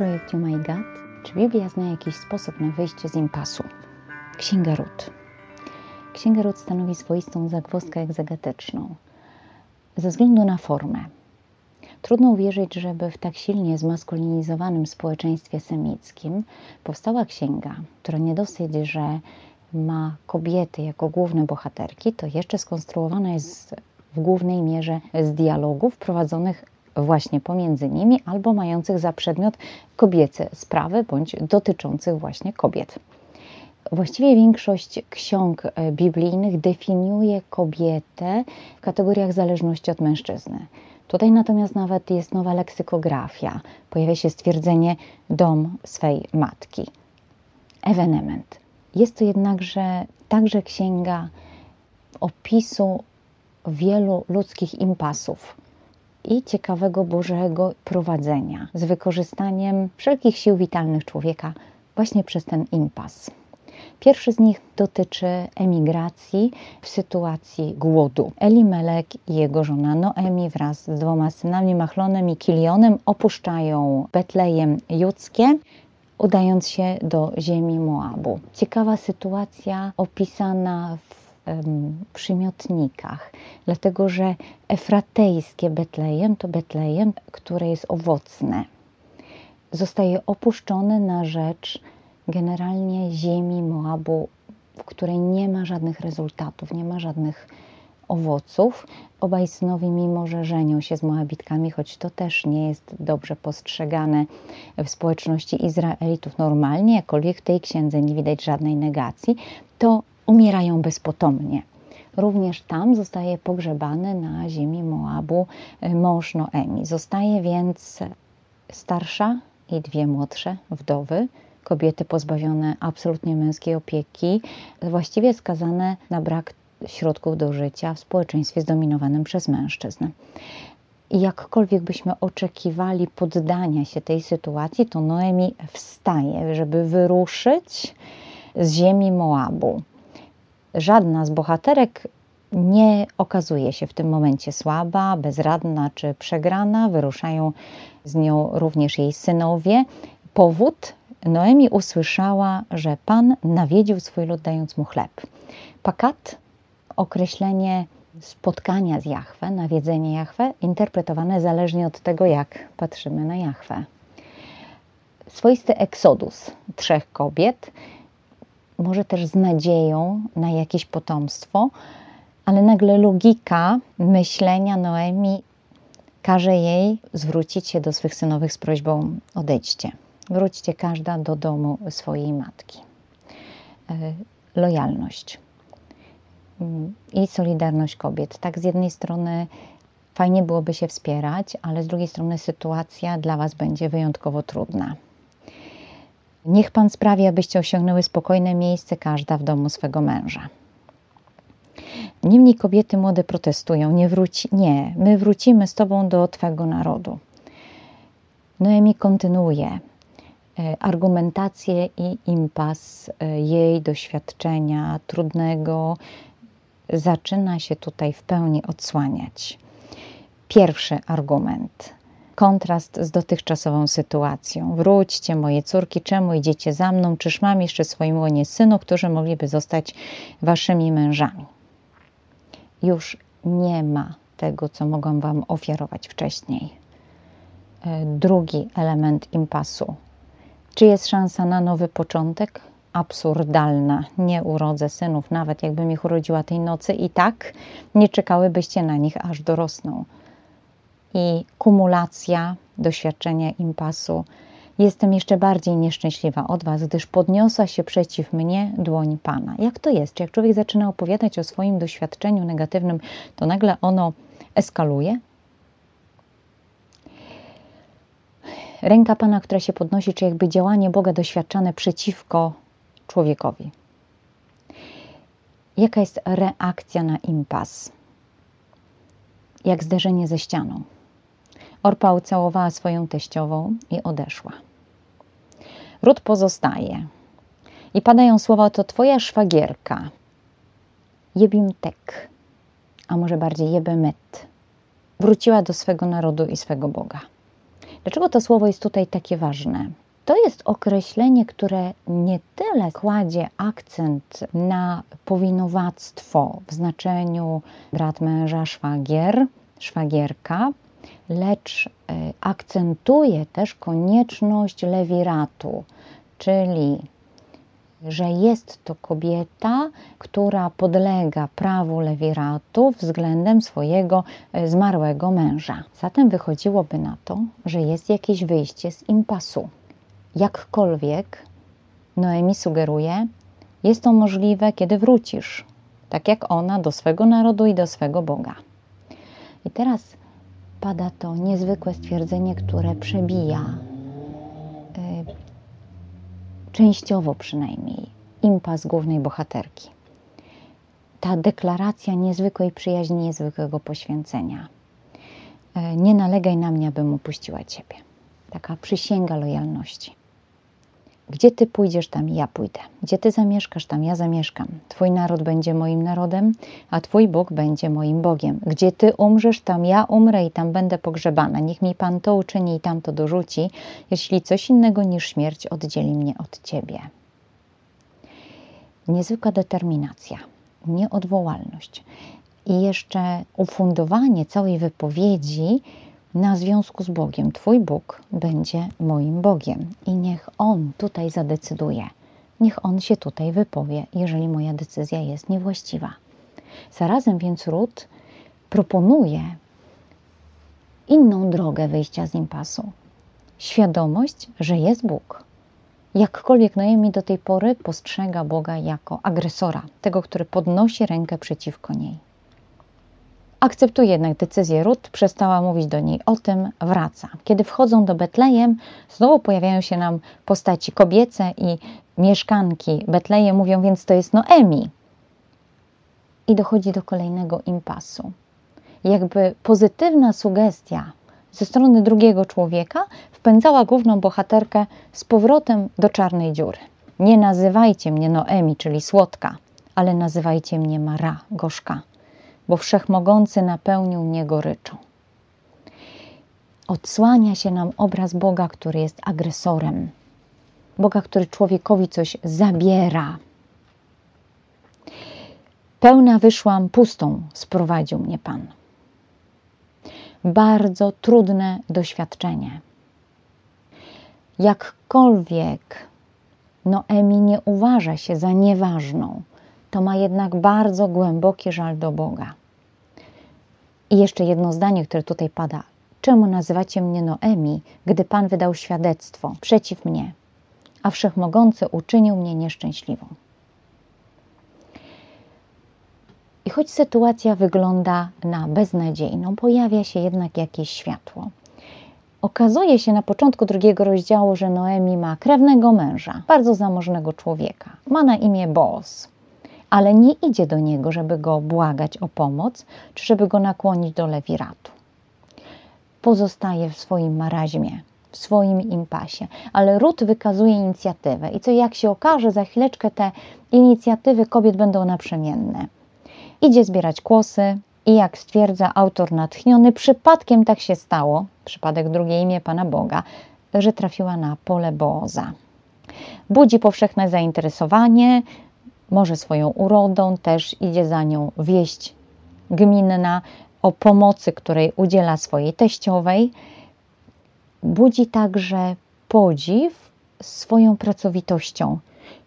projekt My God? Czy Biblia zna jakiś sposób na wyjście z impasu? Księga Rut. Księga Rut stanowi swoistą zagwozdkę egzegetyczną ze względu na formę. Trudno uwierzyć, żeby w tak silnie zmaskulinizowanym społeczeństwie semickim powstała księga, która nie dosyć, że ma kobiety jako główne bohaterki, to jeszcze skonstruowana jest w głównej mierze z dialogów prowadzonych właśnie pomiędzy nimi albo mających za przedmiot kobiece sprawy bądź dotyczących właśnie kobiet. Właściwie większość ksiąg e, biblijnych definiuje kobietę w kategoriach zależności od mężczyzny. Tutaj natomiast nawet jest nowa leksykografia. Pojawia się stwierdzenie dom swej matki. Evenement. Jest to jednakże także księga opisu wielu ludzkich impasów i ciekawego Bożego prowadzenia z wykorzystaniem wszelkich sił witalnych człowieka właśnie przez ten impas. Pierwszy z nich dotyczy emigracji w sytuacji głodu. Elimelek i jego żona Noemi wraz z dwoma synami Machlonem i Kilionem opuszczają Betlejem Judzkie udając się do ziemi Moabu. Ciekawa sytuacja opisana w przymiotnikach, dlatego że efratejskie Betlejem to Betlejem, które jest owocne. Zostaje opuszczony na rzecz generalnie ziemi Moabu, w której nie ma żadnych rezultatów, nie ma żadnych owoców. Obaj synowie, mimo że żenią się z Moabitkami, choć to też nie jest dobrze postrzegane w społeczności Izraelitów normalnie, jakkolwiek w tej księdze nie widać żadnej negacji, to umierają bezpotomnie. Również tam zostaje pogrzebany na ziemi Moabu mąż Noemi. Zostaje więc starsza i dwie młodsze wdowy, kobiety pozbawione absolutnie męskiej opieki, właściwie skazane na brak środków do życia w społeczeństwie zdominowanym przez mężczyzn. I jakkolwiek byśmy oczekiwali poddania się tej sytuacji, to Noemi wstaje, żeby wyruszyć z ziemi Moabu. Żadna z bohaterek nie okazuje się w tym momencie słaba, bezradna czy przegrana. Wyruszają z nią również jej synowie. Powód Noemi usłyszała, że Pan nawiedził swój lud, dając mu chleb. Pakat, określenie spotkania z Jahwe, nawiedzenie Jahwe, interpretowane zależnie od tego, jak patrzymy na Jahwe. Swoisty eksodus trzech kobiet, może też z nadzieją na jakieś potomstwo, ale nagle logika myślenia Noemi każe jej zwrócić się do swych synowych z prośbą: odejdźcie. Wróćcie każda do domu swojej matki. E, lojalność mm, i solidarność kobiet. Tak, z jednej strony fajnie byłoby się wspierać, ale z drugiej strony sytuacja dla Was będzie wyjątkowo trudna. Niech Pan sprawi, abyście osiągnęły spokojne miejsce, każda w domu swego męża. Niemniej kobiety młode protestują, nie wróci, nie, my wrócimy z Tobą do Twego narodu. Noemi kontynuuje. E, argumentację i impas e, jej doświadczenia trudnego zaczyna się tutaj w pełni odsłaniać. Pierwszy argument. Kontrast z dotychczasową sytuacją. Wróćcie, moje córki, czemu idziecie za mną? Czyż mam jeszcze swoim łonie synów, którzy mogliby zostać waszymi mężami? Już nie ma tego, co mogłam wam ofiarować wcześniej. E, drugi element impasu czy jest szansa na nowy początek? Absurdalna. Nie urodzę synów, nawet jakbym ich urodziła tej nocy, i tak nie czekałybyście na nich, aż dorosną. I kumulacja doświadczenia impasu. Jestem jeszcze bardziej nieszczęśliwa od Was, gdyż podniosła się przeciw mnie dłoń Pana. Jak to jest? Czy jak człowiek zaczyna opowiadać o swoim doświadczeniu negatywnym, to nagle ono eskaluje? ręka Pana, która się podnosi, czy jakby działanie Boga doświadczane przeciwko człowiekowi. Jaka jest reakcja na impas? Jak zderzenie ze ścianą. Orpa ucałowała swoją teściową i odeszła. Ród pozostaje. I padają słowa, to twoja szwagierka. Jebimtek, a może bardziej Jebemet, wróciła do swego narodu i swego Boga. Dlaczego to słowo jest tutaj takie ważne? To jest określenie, które nie tyle kładzie akcent na powinowactwo w znaczeniu brat męża, szwagier, szwagierka, lecz e, akcentuje też konieczność lewiratu, czyli że jest to kobieta, która podlega prawu lewiratu względem swojego e, zmarłego męża. Zatem wychodziłoby na to, że jest jakieś wyjście z impasu. Jakkolwiek Noemi sugeruje, jest to możliwe, kiedy wrócisz, tak jak ona do swego narodu i do swego Boga. I teraz pada to niezwykłe stwierdzenie, które przebija y, częściowo przynajmniej impas głównej bohaterki. Ta deklaracja niezwykłej przyjaźni, niezwykłego poświęcenia. Y, nie nalegaj na mnie, abym opuściła Ciebie. Taka przysięga lojalności. Gdzie Ty pójdziesz, tam ja pójdę. Gdzie Ty zamieszkasz, tam ja zamieszkam. Twój naród będzie moim narodem, a Twój Bóg będzie moim Bogiem. Gdzie Ty umrzesz, tam ja umrę i tam będę pogrzebana. Niech mi Pan to uczyni i tam to dorzuci, jeśli coś innego niż śmierć oddzieli mnie od Ciebie. Niezwykła determinacja, nieodwołalność i jeszcze ufundowanie całej wypowiedzi na związku z Bogiem. Twój Bóg będzie moim Bogiem i niech On tutaj zadecyduje. Niech On się tutaj wypowie, jeżeli moja decyzja jest niewłaściwa. Zarazem więc Ród proponuje inną drogę wyjścia z impasu. Świadomość, że jest Bóg. Jakkolwiek Noemi do tej pory postrzega Boga jako agresora, tego, który podnosi rękę przeciwko niej. Akceptuje jednak decyzję Rut, przestała mówić do niej o tym, wraca. Kiedy wchodzą do Betlejem, znowu pojawiają się nam postaci kobiece i mieszkanki Betlejem mówią, więc to jest Noemi. I dochodzi do kolejnego impasu. Jakby pozytywna sugestia ze strony drugiego człowieka wpędzała główną bohaterkę z powrotem do czarnej dziury. Nie nazywajcie mnie Noemi, czyli słodka, ale nazywajcie mnie Mara, gorzka bo wszechmogący napełnił mnie goryczą. Odsłania się nam obraz Boga, który jest agresorem, Boga, który człowiekowi coś zabiera. Pełna wyszłam, pustą sprowadził mnie Pan. Bardzo trudne doświadczenie. Jakkolwiek Noemi nie uważa się za nieważną, to ma jednak bardzo głęboki żal do Boga. I jeszcze jedno zdanie, które tutaj pada. Czemu nazywacie mnie Noemi, gdy Pan wydał świadectwo przeciw mnie, a Wszechmogący uczynił mnie nieszczęśliwą? I choć sytuacja wygląda na beznadziejną, pojawia się jednak jakieś światło. Okazuje się na początku drugiego rozdziału, że Noemi ma krewnego męża, bardzo zamożnego człowieka. Ma na imię Boaz ale nie idzie do niego, żeby go błagać o pomoc, czy żeby go nakłonić do lewiratu. Pozostaje w swoim maraźmie, w swoim impasie, ale Rut wykazuje inicjatywę i co jak się okaże, za chwileczkę te inicjatywy kobiet będą naprzemienne. Idzie zbierać kłosy i jak stwierdza autor natchniony, przypadkiem tak się stało, przypadek drugie imię Pana Boga, że trafiła na pole Boza. Budzi powszechne zainteresowanie, może swoją urodą, też idzie za nią wieść gminna o pomocy, której udziela swojej teściowej. Budzi także podziw swoją pracowitością.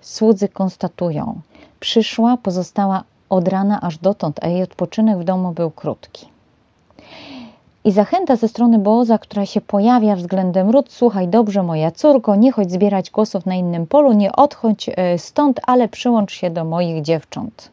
Słudzy konstatują, przyszła, pozostała od rana aż dotąd, a jej odpoczynek w domu był krótki. I zachęta ze strony Boza, która się pojawia względem ród, słuchaj dobrze moja córko, nie chodź zbierać głosów na innym polu, nie odchodź e, stąd, ale przyłącz się do moich dziewcząt.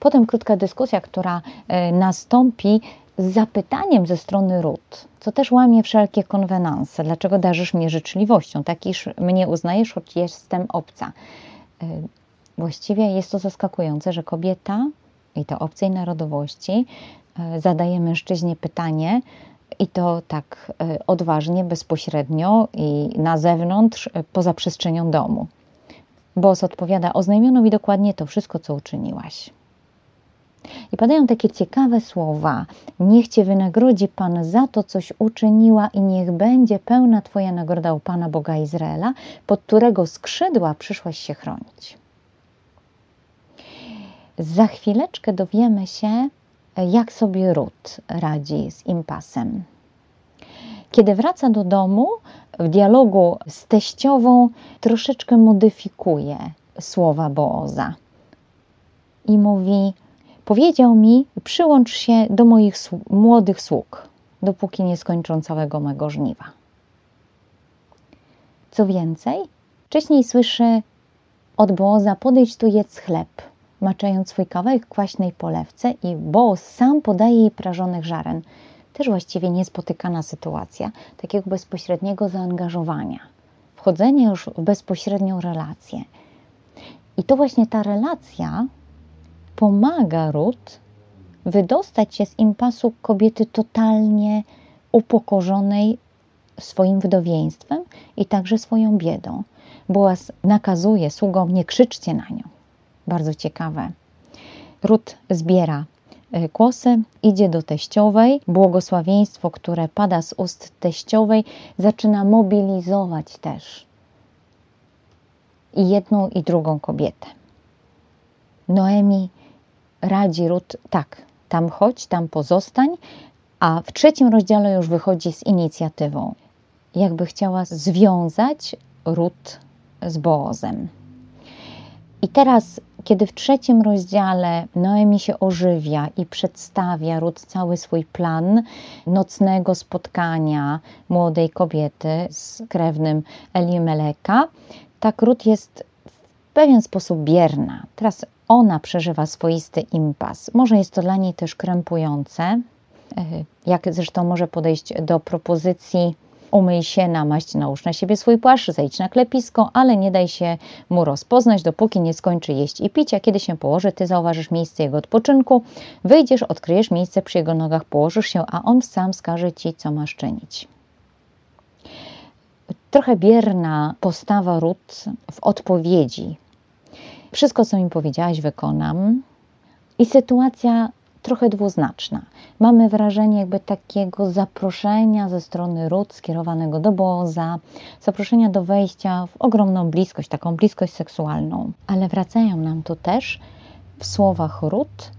Potem krótka dyskusja, która e, nastąpi z zapytaniem ze strony ród, co też łamie wszelkie konwenanse. Dlaczego darzysz mnie życzliwością? Tak iż mnie uznajesz, choć jestem obca. E, właściwie jest to zaskakujące, że kobieta i to obcej narodowości E, zadaje mężczyźnie pytanie, i to tak e, odważnie, bezpośrednio i na zewnątrz, e, poza przestrzenią domu. Boss odpowiada: Oznajmiono mi dokładnie to wszystko, co uczyniłaś. I padają takie ciekawe słowa. Niech Cię wynagrodzi Pan za to, coś uczyniła i niech będzie pełna Twoja nagroda u Pana Boga Izraela, pod którego skrzydła przyszłaś się chronić. Za chwileczkę dowiemy się, jak sobie Rut radzi z impasem. Kiedy wraca do domu, w dialogu z teściową troszeczkę modyfikuje słowa Booza i mówi: Powiedział mi, przyłącz się do moich młodych sług, dopóki nie skończą całego mego żniwa. Co więcej, wcześniej słyszy od Booza: Podejdź tu, jedz chleb, maczając swój kawałek w kwaśnej polewce, i Booz sam podaje jej prażonych żaren też właściwie niespotykana sytuacja takiego bezpośredniego zaangażowania, wchodzenia już w bezpośrednią relację. I to właśnie ta relacja pomaga Ruth wydostać się z impasu kobiety totalnie upokorzonej swoim wdowieństwem i także swoją biedą. Boaz nakazuje sługom, nie krzyczcie na nią. Bardzo ciekawe. Ruth zbiera kłosy, idzie do teściowej. Błogosławieństwo, które pada z ust teściowej, zaczyna mobilizować też i jedną, i drugą kobietę. Noemi radzi Rut tak, tam chodź, tam pozostań, a w trzecim rozdziale już wychodzi z inicjatywą. Jakby chciała związać Rut z Boozem. I teraz kiedy w trzecim rozdziale Noemi się ożywia i przedstawia Rut cały swój plan nocnego spotkania młodej kobiety z krewnym Elimeleka, tak Rut jest w pewien sposób bierna. Teraz ona przeżywa swoisty impas. Może jest to dla niej też krępujące, e, jak zresztą może podejść do propozycji Umyj się, namaść, nałóż na siebie swój płaszcz, zejdź na klepisko, ale nie daj się mu rozpoznać, dopóki nie skończy jeść i pić, a kiedy się położy, ty zauważysz miejsce jego odpoczynku, wyjdziesz, odkryjesz miejsce przy jego nogach, położysz się, a on sam skaże ci, co masz czynić. Trochę bierna postawa Rut w odpowiedzi. Wszystko, co mi powiedziałaś, wykonam. I sytuacja trochę dwuznaczna. Mamy wrażenie jakby takiego zaproszenia ze strony ród skierowanego do Boza, zaproszenia do wejścia w ogromną bliskość, taką bliskość seksualną. Ale wracają nam tu też w słowach ród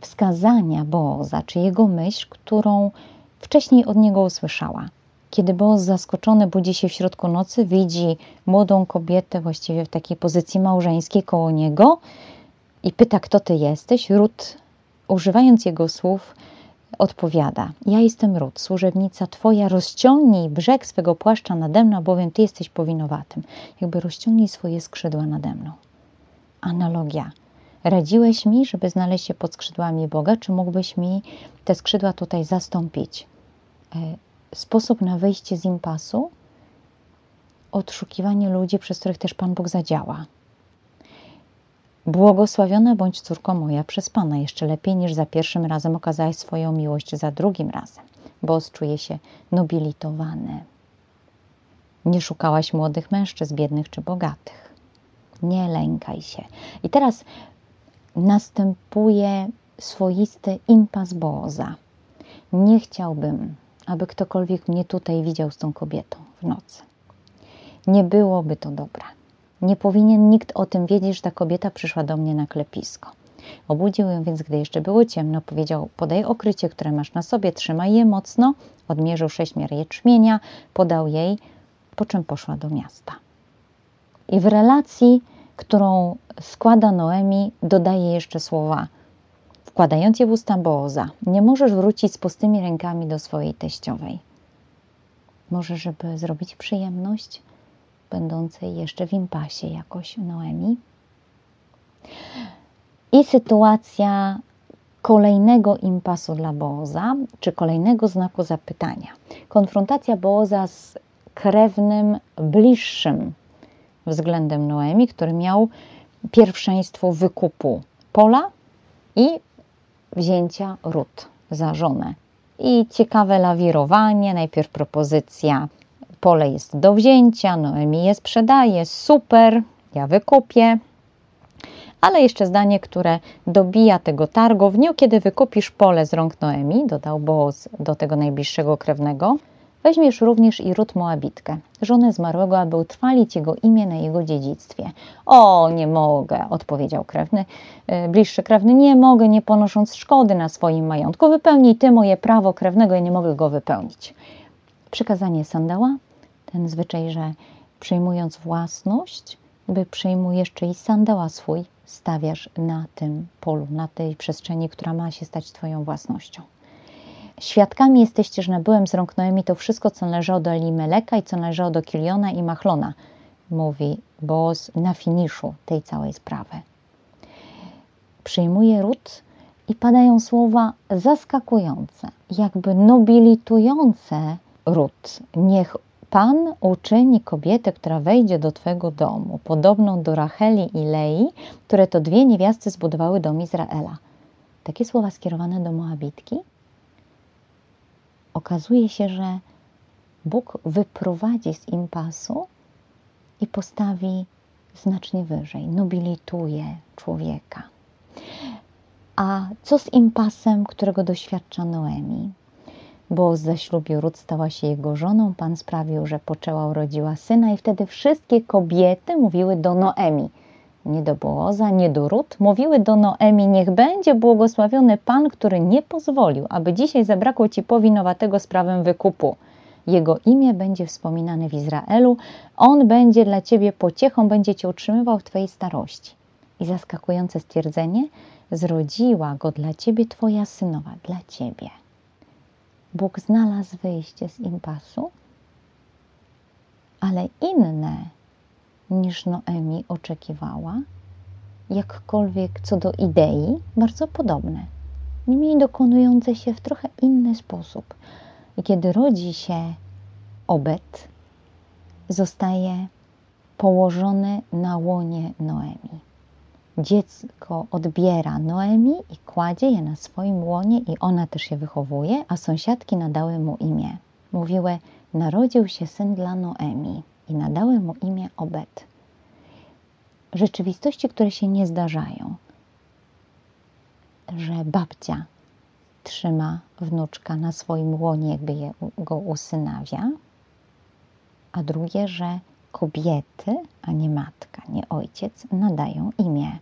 wskazania Boza, czy jego myśl, którą wcześniej od niego usłyszała. Kiedy Boaz zaskoczony budzi się w środku nocy, widzi młodą kobietę właściwie w takiej pozycji małżeńskiej koło niego, i pyta, kto ty jesteś, Rut, używając jego słów, odpowiada: Ja jestem Rut, służebnica twoja, rozciągnij brzeg swego płaszcza nade mną, bowiem ty jesteś powinowatym. Jakby rozciągnij swoje skrzydła nade mną. Analogia. Radziłeś mi, żeby znaleźć się pod skrzydłami Boga, czy mógłbyś mi te skrzydła tutaj zastąpić? E, sposób na wyjście z impasu? Odszukiwanie ludzi, przez których też Pan Bóg zadziała. Błogosławiona bądź córko moja przez Pana, jeszcze lepiej niż za pierwszym razem okazałaś swoją miłość za drugim razem. Boz czuje się nobilitowany. Nie szukałaś młodych mężczyzn, biednych czy bogatych. Nie lękaj się. I teraz następuje swoisty impas Boza. Nie chciałbym, aby ktokolwiek mnie tutaj widział z tą kobietą w nocy. Nie byłoby to dobre. Nie powinien nikt o tym wiedzieć, że ta kobieta przyszła do mnie na klepisko. Obudził ją więc, gdy jeszcze było ciemno, powiedział: Podaj okrycie, które masz na sobie, trzymaj je mocno. Odmierzył sześć miar jeczmienia, podał jej, po czym poszła do miasta. I w relacji, którą składa Noemi, dodaje jeszcze słowa, wkładając je w usta Booza: Nie możesz wrócić z pustymi rękami do swojej teściowej. Może, żeby zrobić przyjemność? Będącej jeszcze w impasie jakoś Noemi. I sytuacja kolejnego impasu dla Boza, czy kolejnego znaku zapytania. Konfrontacja Boza z krewnym bliższym względem Noemi, który miał pierwszeństwo wykupu pola i wzięcia ród za żonę. I ciekawe lawirowanie, najpierw propozycja pole jest do wzięcia, Noemi je sprzedaje, super, ja wykupię. Ale jeszcze zdanie, które dobija tego targu. W dniu, kiedy wykupisz pole z rąk Noemi, dodał Boaz do tego najbliższego krewnego, weźmiesz również i Rut Moabitkę, żonę zmarłego, aby utrwalić jego imię na jego dziedzictwie. O, nie mogę, odpowiedział krewny, e, bliższy krewny, nie mogę, nie ponosząc szkody na swoim majątku. Wypełnij ty moje prawo krewnego, ja nie mogę go wypełnić. Przykazanie sandała, ten zwyczaj, że przyjmując własność, by przyjmujesz czyjś sandała swój, stawiasz na tym polu, na tej przestrzeni, która ma się stać Twoją własnością. Świadkami jesteście, że nabyłem z rąk Noemi to wszystko, co należało do Elimeleka i co należało do Kiliona i Machlona, mówi Boz na finiszu tej całej sprawy. Przyjmuje ród i padają słowa zaskakujące, jakby nobilitujące ród. Niech Pan uczyni kobietę, która wejdzie do Twego domu, podobną do Racheli i Lei, które to dwie niewiasty zbudowały dom Izraela. Takie słowa skierowane do Moabitki. Okazuje się, że Bóg wyprowadzi z impasu i postawi znacznie wyżej, nobilituje człowieka. A co z impasem, którego doświadcza Noemi? Bo zaślubił Rut, stała się jego żoną. Pan sprawił, że poczęła, urodziła syna i wtedy wszystkie kobiety mówiły do Noemi, nie do Boaza, nie do Rut, mówiły do Noemi, niech będzie błogosławiony Pan, który nie pozwolił, aby dzisiaj zabrakło Ci powinowatego sprawę wykupu. Jego imię będzie wspominane w Izraelu, On będzie dla Ciebie pociechą, będzie Cię utrzymywał w Twojej starości. I zaskakujące stwierdzenie, zrodziła go dla Ciebie Twoja synowa, dla Ciebie. Bóg znalazł wyjście z impasu, ale inne niż Noemi oczekiwała, jakkolwiek co do idei, bardzo podobne, niemniej dokonujące się w trochę inny sposób. I kiedy rodzi się Obed, zostaje położony na łonie Noemi dziecko odbiera Noemi i kładzie je na swoim łonie i ona też je wychowuje, a sąsiadki nadały mu imię. Mówiły, narodził się syn dla Noemi i nadały mu imię Obed. Rzeczywistości, które się nie zdarzają, że babcia trzyma wnuczka na swoim łonie, jakby je, go usynawia, a drugie, że kobiety, a nie matka, nie ojciec, nadają imię.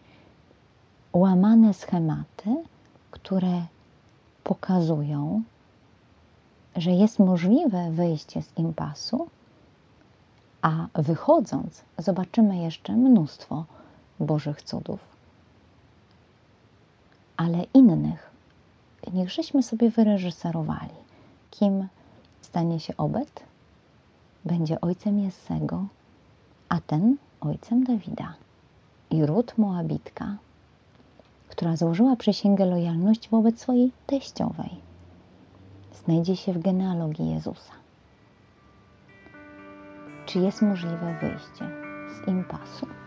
Łamane schematy, które pokazują, że jest możliwe wyjście z impasu, a wychodząc zobaczymy jeszcze mnóstwo Bożych cudów. Ale innych niechżeśmy sobie wyreżyserowali. Kim stanie się Obed? Będzie ojcem Jessego, a ten ojcem Dawida. I Rut Moabitka, która złożyła przysięgę lojalności wobec swojej teściowej, znajdzie się w genealogii Jezusa. Czy jest możliwe wyjście z impasu?